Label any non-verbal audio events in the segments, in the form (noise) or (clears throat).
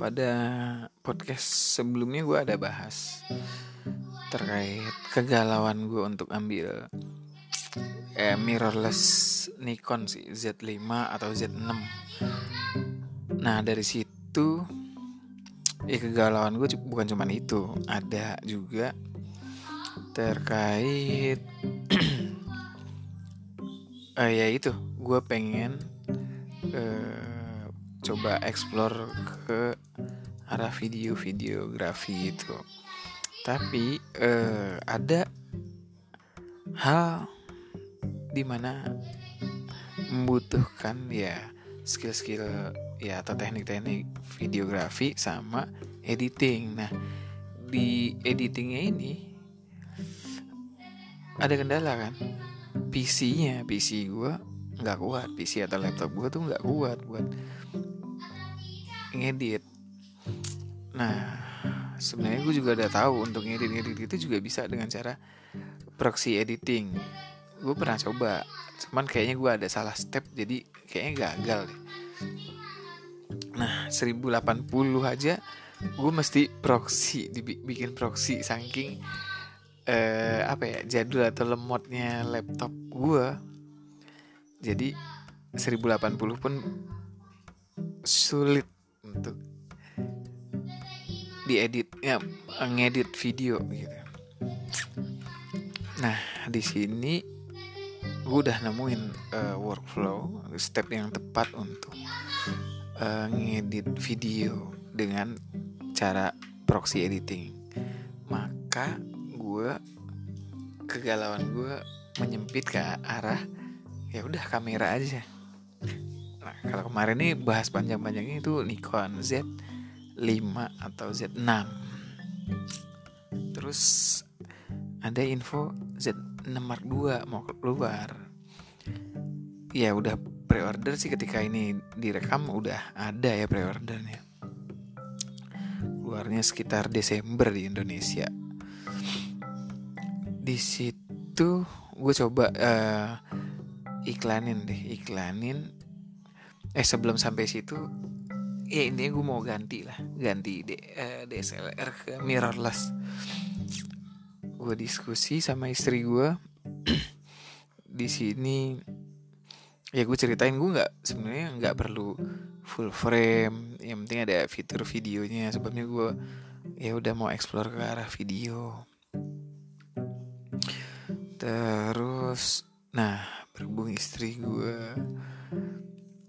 pada podcast sebelumnya gue ada bahas terkait kegalauan gue untuk ambil eh, mirrorless Nikon sih Z5 atau Z6 nah dari situ ya kegalauan gue bukan cuma itu ada juga terkait (clears throat) eh, ya itu gue pengen eh, coba explore ke arah video videografi itu tapi eh, ada hal di mana membutuhkan ya skill-skill ya atau teknik-teknik videografi sama editing. Nah, di editingnya ini ada kendala kan? PC-nya, PC gue nggak kuat, PC atau laptop gue tuh nggak kuat buat ngedit. Nah, sebenarnya gue juga udah tahu untuk ngedit-ngedit itu juga bisa dengan cara proxy editing. Gue pernah coba, cuman kayaknya gue ada salah step jadi kayaknya gagal deh. Nah, 1080 aja gue mesti proxy dibikin proxy saking eh, apa ya jadul atau lemotnya laptop gue jadi 1080 pun sulit diedit ya ngedit video gitu. Nah di sini gue udah nemuin uh, workflow step yang tepat untuk uh, ngedit video dengan cara proxy editing. Maka gue kegalauan gue menyempit ke arah ya udah kamera aja. Nah kalau kemarin nih bahas panjang-panjangnya itu Nikon Z5 atau Z6 terus ada info Z6 Mark II mau keluar. Ya udah pre-order sih ketika ini direkam udah ada ya pre-ordernya. Keluarnya sekitar Desember di Indonesia. Di situ gue coba uh, iklanin deh iklanin. Eh sebelum sampai situ ya ini gue mau ganti lah. Ganti D, uh, DSLR ke mirrorless. Gue diskusi sama istri gue (clears throat) di sini ya gue ceritain gue nggak sebenarnya nggak perlu full frame. Yang penting ada fitur videonya. Sebabnya gue ya udah mau explore ke arah video. Terus nah berhubung istri gue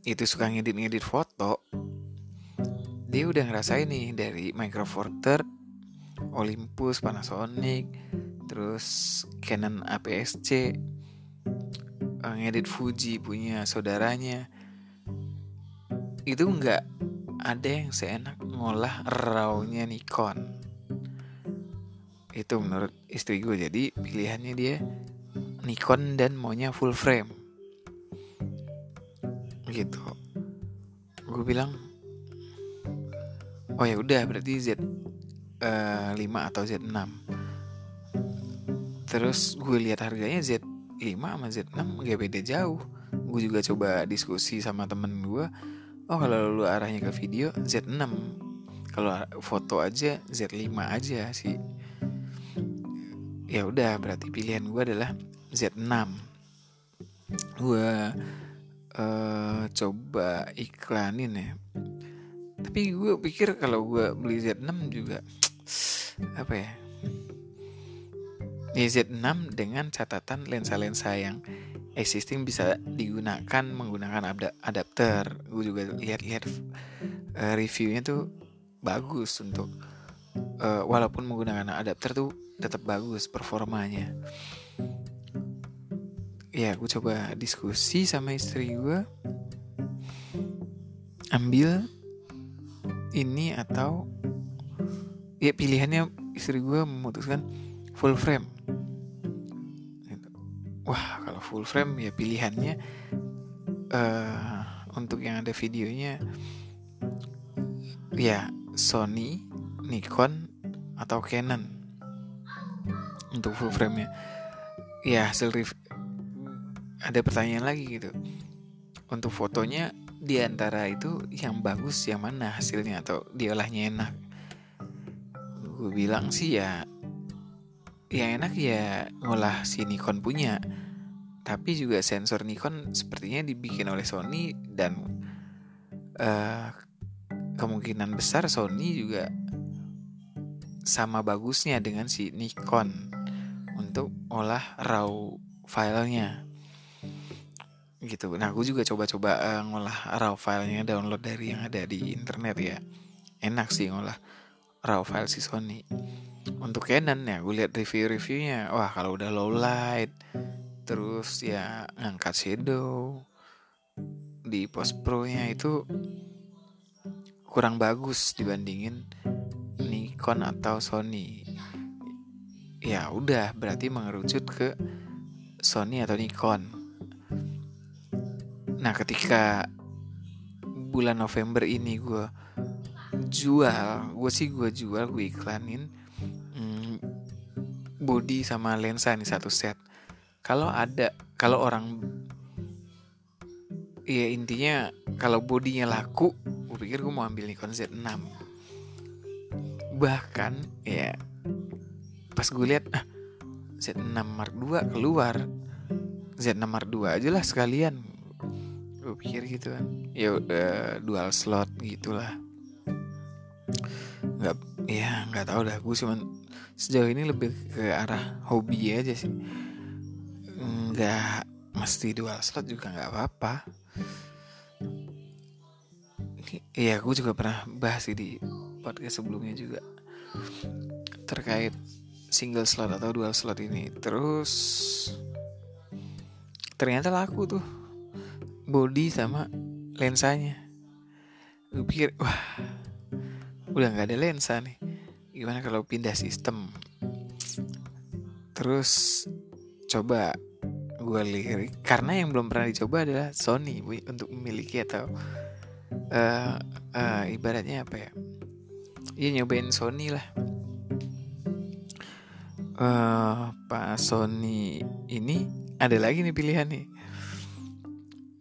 itu suka ngedit-ngedit foto dia udah ngerasain nih dari Micro Four Third Olympus Panasonic terus Canon APS-C ngedit Fuji punya saudaranya. Itu nggak ada yang seenak ngolah rawnya Nikon. Itu menurut istri gue jadi pilihannya dia Nikon dan maunya full frame. Gitu. Gue bilang oh ya udah berarti Z uh, 5 atau Z6 terus gue lihat harganya Z 5 sama Z6 gak beda jauh. Gue juga coba diskusi sama temen gue oh kalau lu arahnya ke video Z6 kalau foto aja Z5 aja sih. Ya udah berarti pilihan gue adalah Z6 gue uh, coba iklanin ya tapi gue pikir kalau gue beli Z6 juga apa ya? Ya Z6 dengan catatan lensa-lensa yang existing bisa digunakan menggunakan adapter. Gue juga lihat-lihat uh, reviewnya tuh bagus untuk uh, walaupun menggunakan adapter tuh tetap bagus performanya. Ya gue coba diskusi sama istri gue ambil ini atau ya pilihannya istri gue memutuskan full frame. Wah kalau full frame ya pilihannya uh, untuk yang ada videonya ya Sony, Nikon atau Canon. Untuk full frame nya ya hasil ada pertanyaan lagi gitu. Untuk fotonya di antara itu yang bagus yang mana hasilnya atau diolahnya enak? Gue bilang sih ya yang enak ya ngolah si Nikon punya. Tapi juga sensor Nikon sepertinya dibikin oleh Sony dan uh, kemungkinan besar Sony juga sama bagusnya dengan si Nikon untuk olah raw filenya gitu. Nah, aku juga coba-coba uh, ngolah raw filenya download dari yang ada di internet ya. Enak sih ngolah raw file si Sony. Untuk Canon ya, gue lihat review-reviewnya. Wah, kalau udah low light, terus ya ngangkat shadow di post pro-nya itu kurang bagus dibandingin Nikon atau Sony. Ya udah, berarti mengerucut ke Sony atau Nikon Nah ketika bulan November ini gue jual, gue sih gue jual, gue iklanin hmm, body sama lensa nih satu set. Kalau ada, kalau orang, ya intinya kalau bodinya laku, gue pikir gue mau ambil Nikon Z6. Bahkan ya pas gue lihat ah, Z6 Mark II keluar Z6 Mark II aja lah sekalian pikir gitu kan. Ya udah dual slot gitulah. Nggak ya nggak tahu dah. Gue cuman sejauh ini lebih ke arah hobi aja sih. Nggak mesti dual slot juga nggak apa-apa. Iya, gue juga pernah bahas di podcast sebelumnya juga terkait single slot atau dual slot ini. Terus ternyata laku tuh body sama lensanya. Gue pikir wah udah nggak ada lensa nih. Gimana kalau pindah sistem? Terus coba gue lirik karena yang belum pernah dicoba adalah Sony untuk memiliki atau uh, uh, ibaratnya apa ya Iya nyobain Sony lah. Uh, Pak Sony ini ada lagi nih pilihan nih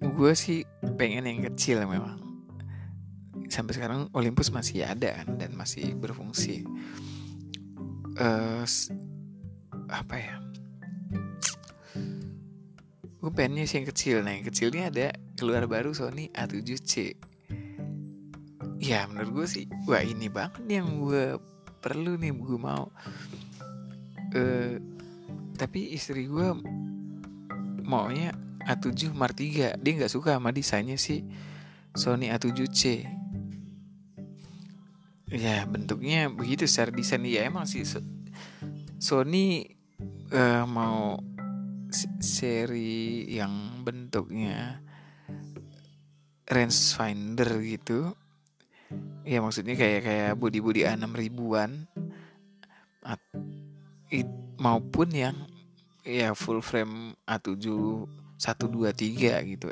gue sih pengen yang kecil memang. Sampai sekarang Olympus masih ada kan dan masih berfungsi. Uh, apa ya? Gue pengennya sih yang kecil. Nah yang kecilnya ada keluar baru Sony A7C ya menurut gue sih wah ini banget yang gue perlu nih gue mau. Uh, tapi istri gue maunya A7 Mark 3 dia nggak suka sama desainnya si Sony A7C ya bentuknya begitu secara desain. Ya emang sih Sony uh, mau seri yang bentuknya range finder gitu. Ya maksudnya kayak kayak body A6 ribuan. Maupun yang ya full frame A7 123 gitu.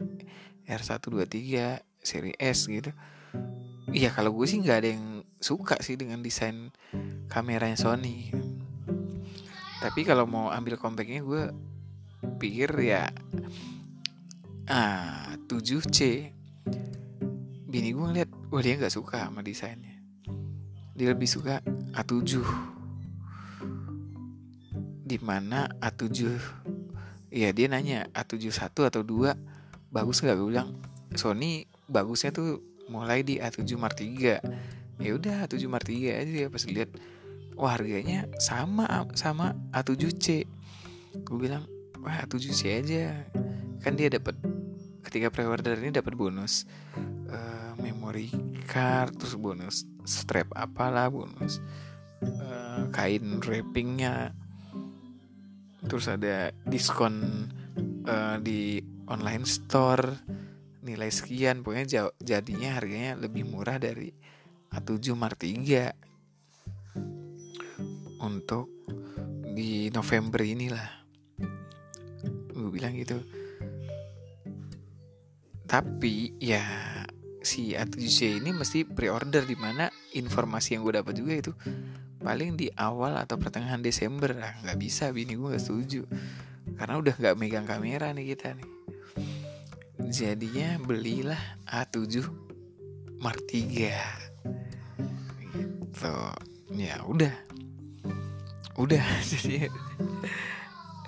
R123 seri S gitu. Iya kalau gue sih nggak ada yang suka sih dengan desain kameranya Sony. Tapi kalau mau ambil compactnya gue pikir ya ah 7C Bini gue ngeliat wah dia nggak suka sama desainnya. Dia lebih suka A7 Di mana A7 Iya dia nanya A71 atau 2 bagus nggak? Gue bilang Sony bagusnya tuh mulai di A7 Mark 3 ya udah A7 Mark 3 aja ya pas lihat wah harganya sama sama A7C gue bilang wah A7C aja. Kan dia dapat ketika pre-order ini dapat bonus uh, memory card terus bonus strap apalah bonus uh, kain wrappingnya terus ada diskon uh, di online store nilai sekian. Pokoknya jadinya harganya lebih murah dari A7 Mark 3 untuk di November inilah. Gue bilang gitu. Tapi ya si A7C ini mesti pre-order di mana informasi yang gue dapat juga itu paling di awal atau pertengahan Desember lah. Nggak bisa bini gue nggak setuju. Karena udah nggak megang kamera nih kita nih. Jadinya belilah A7 Mark 3 gitu. Ya udah. Udah. (laughs) Jadi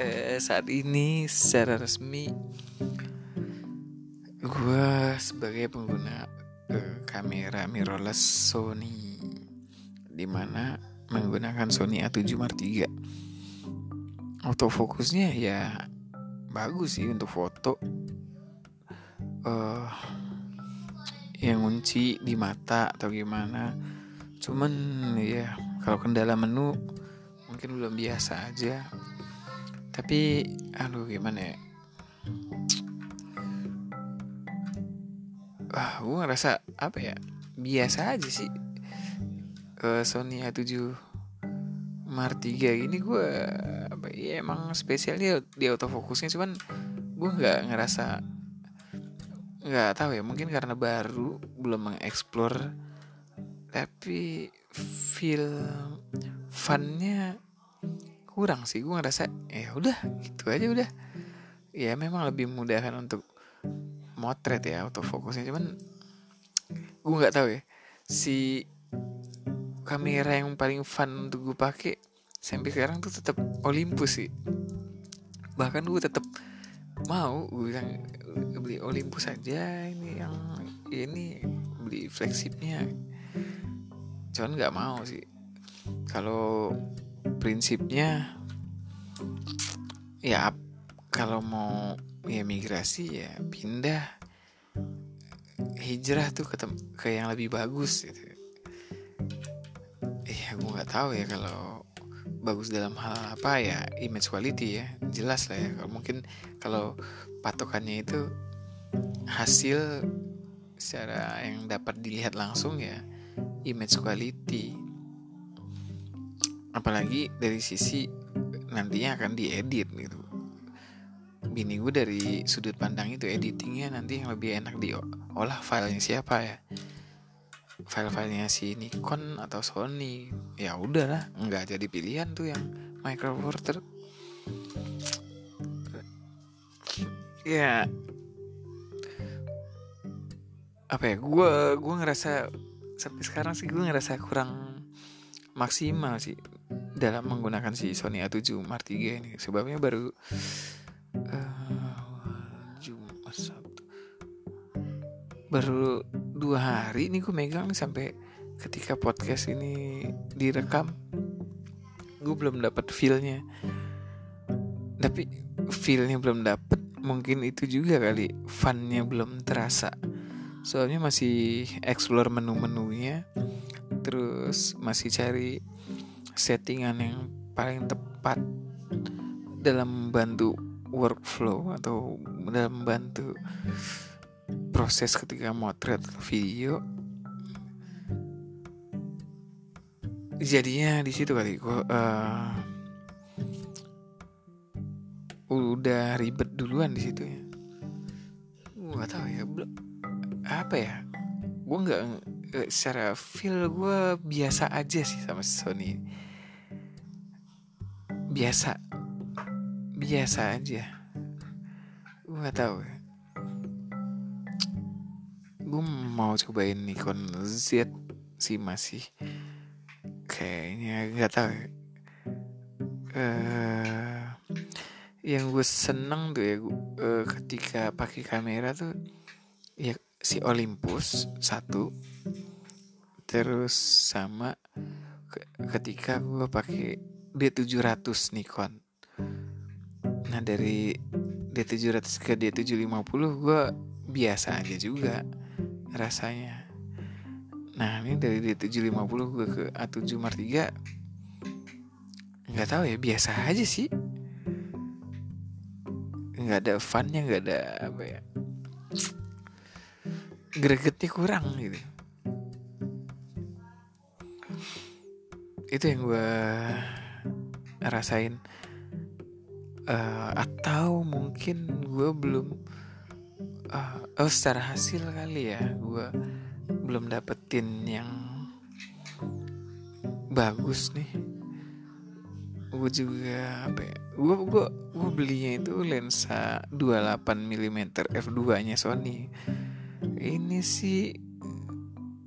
eh, saat ini secara resmi gue sebagai pengguna eh, kamera mirrorless Sony. Di mana menggunakan Sony A7 Mark 3 autofokusnya ya bagus sih untuk foto. Uh, yang ngunci di mata atau gimana. Cuman ya kalau kendala menu mungkin belum biasa aja. Tapi aduh gimana ya? Ah gue ngerasa apa ya? Biasa aja sih uh, Sony A7 Mark 3 ini gue ya emang spesialnya di autofokusnya cuman gue nggak ngerasa nggak tahu ya mungkin karena baru belum mengeksplor. Tapi feel funnya kurang sih gue ngerasa ya udah gitu aja udah. Ya memang lebih mudah kan untuk motret ya autofokusnya cuman gue nggak tahu ya si kamera yang paling fun untuk gue pakai sampai sekarang tuh tetap Olympus sih. Bahkan gue tetap mau gue bilang beli Olympus saja ini yang ini beli flagshipnya. Cuman nggak mau sih. Kalau prinsipnya ya kalau mau ya migrasi ya pindah hijrah tuh ke, ke yang lebih bagus gitu ya gue nggak tahu ya kalau bagus dalam hal apa ya image quality ya jelas lah ya. Kalau mungkin kalau patokannya itu hasil secara yang dapat dilihat langsung ya image quality. Apalagi dari sisi nantinya akan diedit gitu. Bini gue dari sudut pandang itu editingnya nanti yang lebih enak diolah filenya siapa ya file-filenya si Nikon atau Sony. Ya udahlah nggak jadi pilihan tuh yang micro four Porter ya. Apa ya gue gue ngerasa sampai sekarang sih gue ngerasa kurang maksimal sih dalam menggunakan si Sony A7 Mark III ini. Sebabnya baru uh, baru dua hari ini gue megang sampai ketika podcast ini direkam gue belum dapat feelnya. Tapi feelnya belum dapat mungkin itu juga kali funnya belum terasa. Soalnya masih explore menu-menunya terus masih cari settingan yang paling tepat dalam membantu workflow atau dalam membantu proses ketika motret video. Jadinya di situ kali gue uh, udah ribet duluan di situ ya. Gue tahu ya apa ya gue nggak secara feel gue biasa aja sih sama Sony. Biasa biasa aja. Gue nggak tahu ya gue mau cobain Nikon Z sih masih. Kayaknya nggak tahu uh, yang gue seneng tuh ya uh, ketika pakai kamera tuh ya si Olympus satu. Terus sama ketika gue pakai D700 Nikon. Nah dari D700 ke D750 gue biasa aja juga rasanya. Nah ini dari D750 gue ke A7 Mark 3 Gak tahu ya biasa aja sih. Gak ada funnya gak ada apa ya Gregetnya kurang gitu. Itu yang gue rasain. Uh, Atau mungkin gue belum uh, Oh secara hasil kali ya Gue belum dapetin yang bagus nih. Gue juga apa ya gue gue gue belinya itu lensa 28 mm f2 nya Sony. Ini sih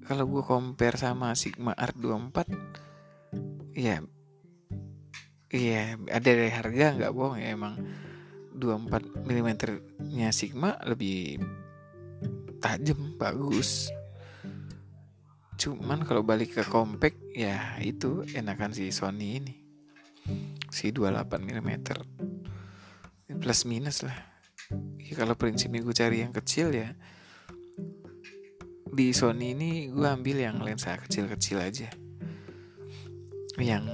kalau gue compare sama Sigma Art 24 ya iya ada dari harga nggak bohong ya emang 24 mm nya Sigma lebih tajam bagus. Cuman kalau balik ke compact ya itu enakan si Sony ini. Si 28 mm. Plus minus lah. Ya, kalau prinsipnya gue cari yang kecil ya di Sony ini gue ambil yang lensa kecil-kecil aja. Yang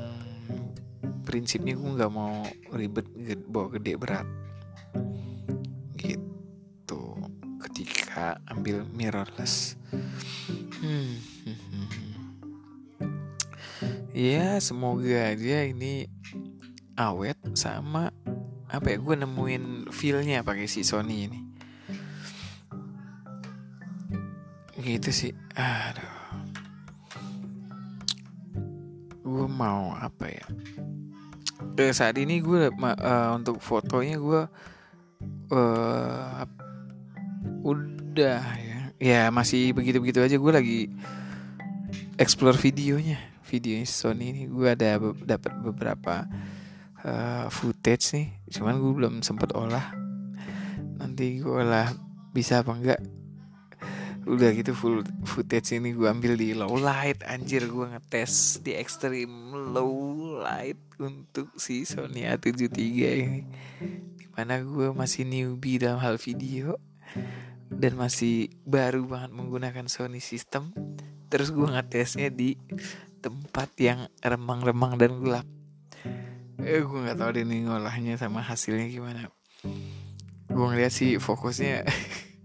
prinsipnya gue nggak mau ribet bawa gede berat ketika ambil mirrorless. Hmm. ya semoga aja ini awet sama apa ya gue nemuin feelnya pakai si Sony ini. Gitu sih. Aduh. Gue mau apa ya? Eh, saat ini gue uh, untuk fotonya gue uh, udah ya. Ya masih begitu begitu aja. Gue lagi explore videonya. Video Sony ini. Gue ada be dapat beberapa uh, footage nih. Cuman gue belum sempet olah. Nanti gue olah bisa apa enggak. Udah gitu full footage ini gue ambil di low light. Anjir gue ngetes di extreme low light untuk si Sony A73 ini. Di mana gue masih newbie dalam hal video dan masih baru banget menggunakan Sony system. Terus gue ngetesnya di tempat yang remang-remang dan gelap. Eh gue nggak tahu deh nih ngolahnya sama hasilnya gimana. Gue ngeliat sih fokusnya.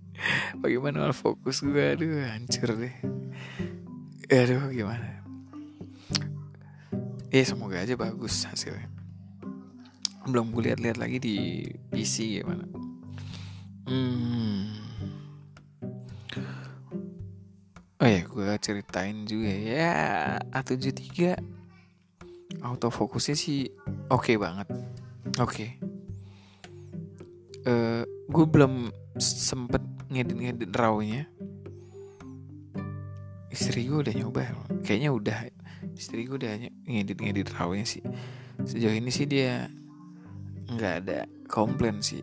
(laughs) Bagaimana fokus gue aduh hancur deh. Aduh gimana? Ya semoga aja bagus hasilnya. Belum gue lihat-lihat lagi di PC gimana. Hmm. Oh ya gue ceritain juga ya. A73 autofokusnya sih oke okay banget. Oke. Okay. uh, gue belum sempet ngedit-ngedit rawnya. Istri gue udah nyoba. Kayaknya udah. Istri gue udah ngedit-ngedit rawnya sih. Sejauh ini sih dia nggak ada komplain sih.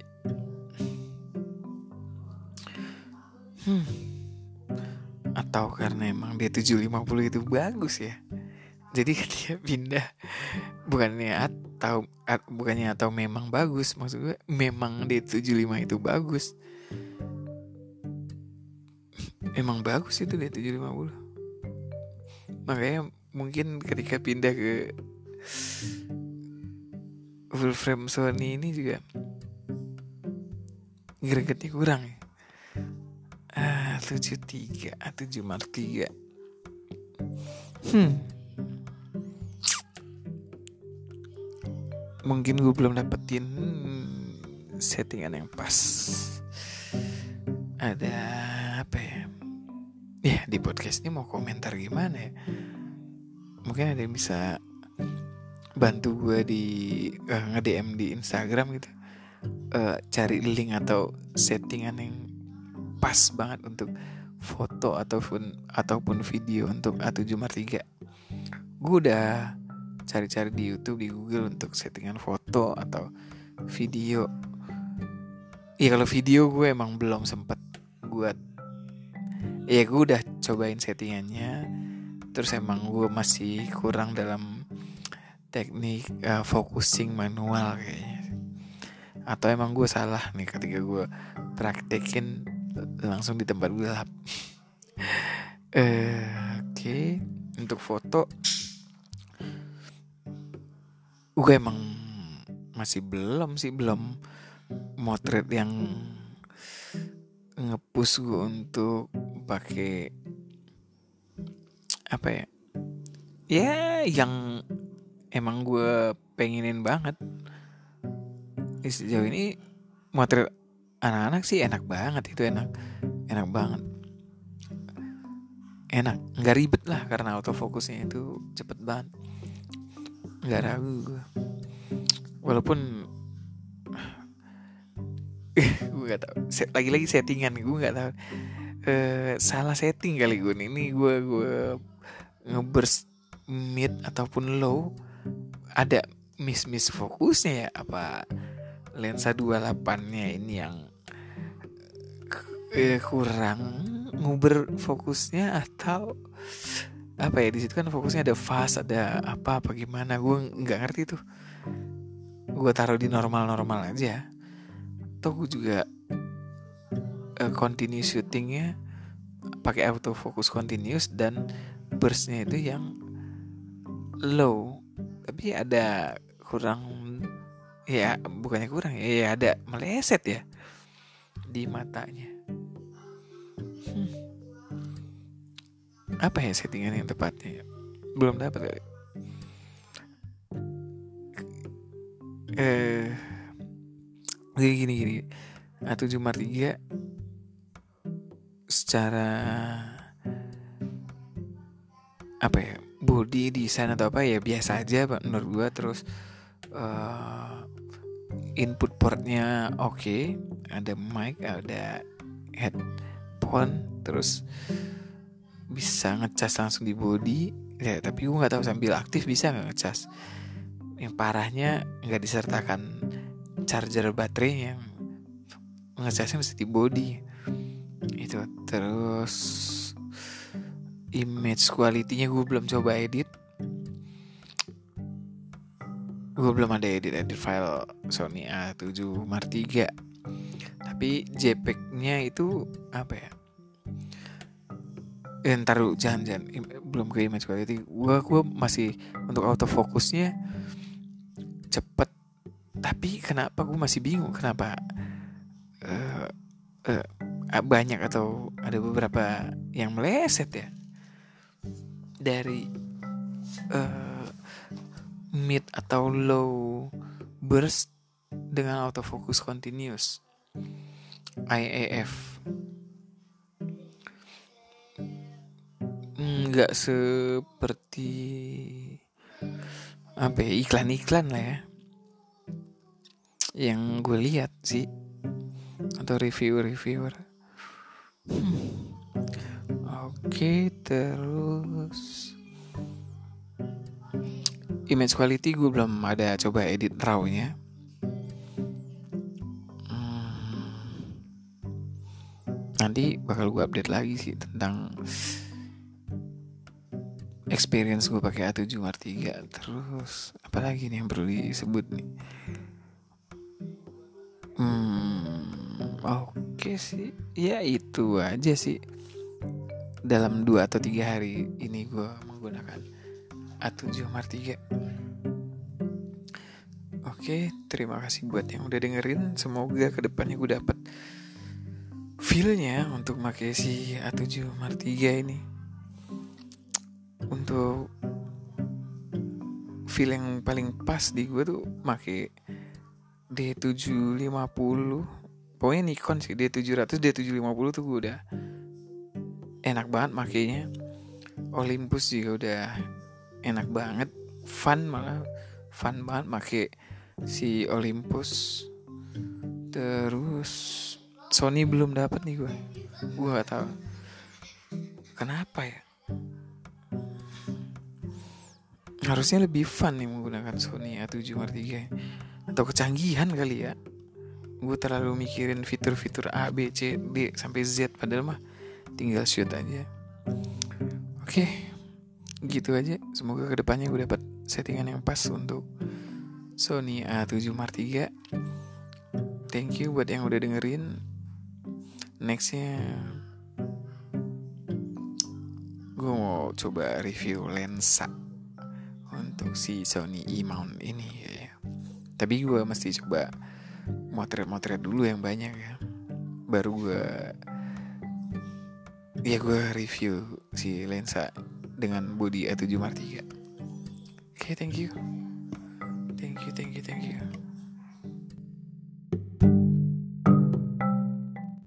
Hmm atau karena emang dia 750 itu bagus ya. Jadi (laughs) dia pindah. Bukannya atau at, bukannya atau memang bagus maksud gue memang D75 itu bagus. Emang bagus itu dia 750 makanya mungkin ketika pindah ke full frame Sony ini juga gregetnya kurang ya. Ah 73 ah 7 mark 3 hmm. Mungkin gue belum dapetin settingan yang pas. Ada apa ya? Ya di podcast ini mau komentar gimana ya? Mungkin ada yang bisa bantu gue di uh, nge-DM di Instagram gitu. Uh, cari link atau settingan yang pas banget untuk foto ataupun ataupun video untuk A7 Mark 3 gue udah cari-cari di YouTube di Google untuk settingan foto atau video. Iya kalau video gue emang belum sempet buat. Ya gue udah cobain settingannya. Terus emang gue masih kurang dalam teknik uh, focusing manual kayaknya. Atau emang gue salah nih ketika gue praktekin langsung di tempat gelap uh, (laughs) oke okay. untuk foto. Gue emang masih belum sih belum motret yang ngepus gue untuk pakai apa ya? Ya yang emang gue pengenin banget. Sejauh ini motret anak-anak sih enak banget itu enak. Enak banget. Enak. Nggak ribet lah karena autofokusnya itu cepet banget. Nggak ragu gue walaupun (laughs) gue gak tau lagi-lagi settingan gue gak tau uh, salah setting kali gue nih. Ini gue gue ngeburst mid ataupun low ada miss miss fokusnya ya apa lensa 28 nya ini yang uh, kurang. Nguber fokusnya atau apa ya? Di situ kan fokusnya ada fast ada apa apa gimana. Gue nggak ngerti tuh. Gue taruh di normal normal aja. Atau gue juga uh, continue shootingnya pakai autofocus continuous dan burstnya itu yang low. Tapi ada kurang ya bukannya kurang ya, ya ada meleset ya di matanya hmm. apa ya settingan yang tepatnya belum dapat kali eh gini gini gini A7 Mark 3 secara apa ya body desain atau apa ya biasa aja menurut gua terus uh, input portnya oke okay. ada mic ada terus bisa ngecas langsung di body. Ya tapi gue nggak tahu sambil aktif bisa nggak ngecas. Yang parahnya nggak disertakan charger baterai yang ngecasnya mesti di body. Itu terus image quality-nya gue belum coba edit. Gue belum ada edit edit file Sony A7 Mark 3 tapi JPEG-nya itu apa ya eh, ntar dulu jangan jangan. Belum ke image quality gue gue masih untuk autofocusnya cepet. Tapi kenapa gue masih bingung? Kenapa uh, uh, banyak atau ada beberapa yang meleset ya? Dari uh, mid atau low burst dengan autofocus continuous IAF nggak seperti apa ya iklan-iklan lah ya yang gue lihat sih atau reviewer-reviewer. Hmm. Oke, terus image quality gue belum ada coba edit raw-nya. Hmm. Nanti bakal gue update lagi sih tentang experience gue pakai A7 Mark 3 terus apalagi nih yang perlu disebut nih Oke sih, ya itu aja sih. Dalam dua atau tiga hari ini gue menggunakan A7 Mark 3. Oke, terima kasih buat yang udah dengerin. Semoga ke depannya gue dapet feelnya untuk pakai si A7 Mark 3 ini. Untuk feel yang paling pas di gue tuh pakai D750 pokoknya Nikon sih D700 D750 tuh gue udah enak banget makainya Olympus juga udah enak banget. Fun malah fun banget make si Olympus. Terus Sony belum dapat nih gue gue gak tahu. Kenapa ya harusnya lebih fun nih menggunakan Sony A7 Mark III atau kecanggihan kali ya. Gue terlalu mikirin fitur-fitur A B C D sampai Z padahal mah tinggal shoot aja. Oke gitu aja. Semoga ke depannya gue dapat settingan yang pas untuk Sony A7 Mark III thank you buat yang udah dengerin. Nextnya gue mau coba review lensa untuk si Sony E-mount ini ya. tapi gue mesti coba motret-motret dulu yang banyak ya. Baru gue ya gue review si lensa dengan body A7 Mark 3 oke okay, thank you. Thank you thank you thank you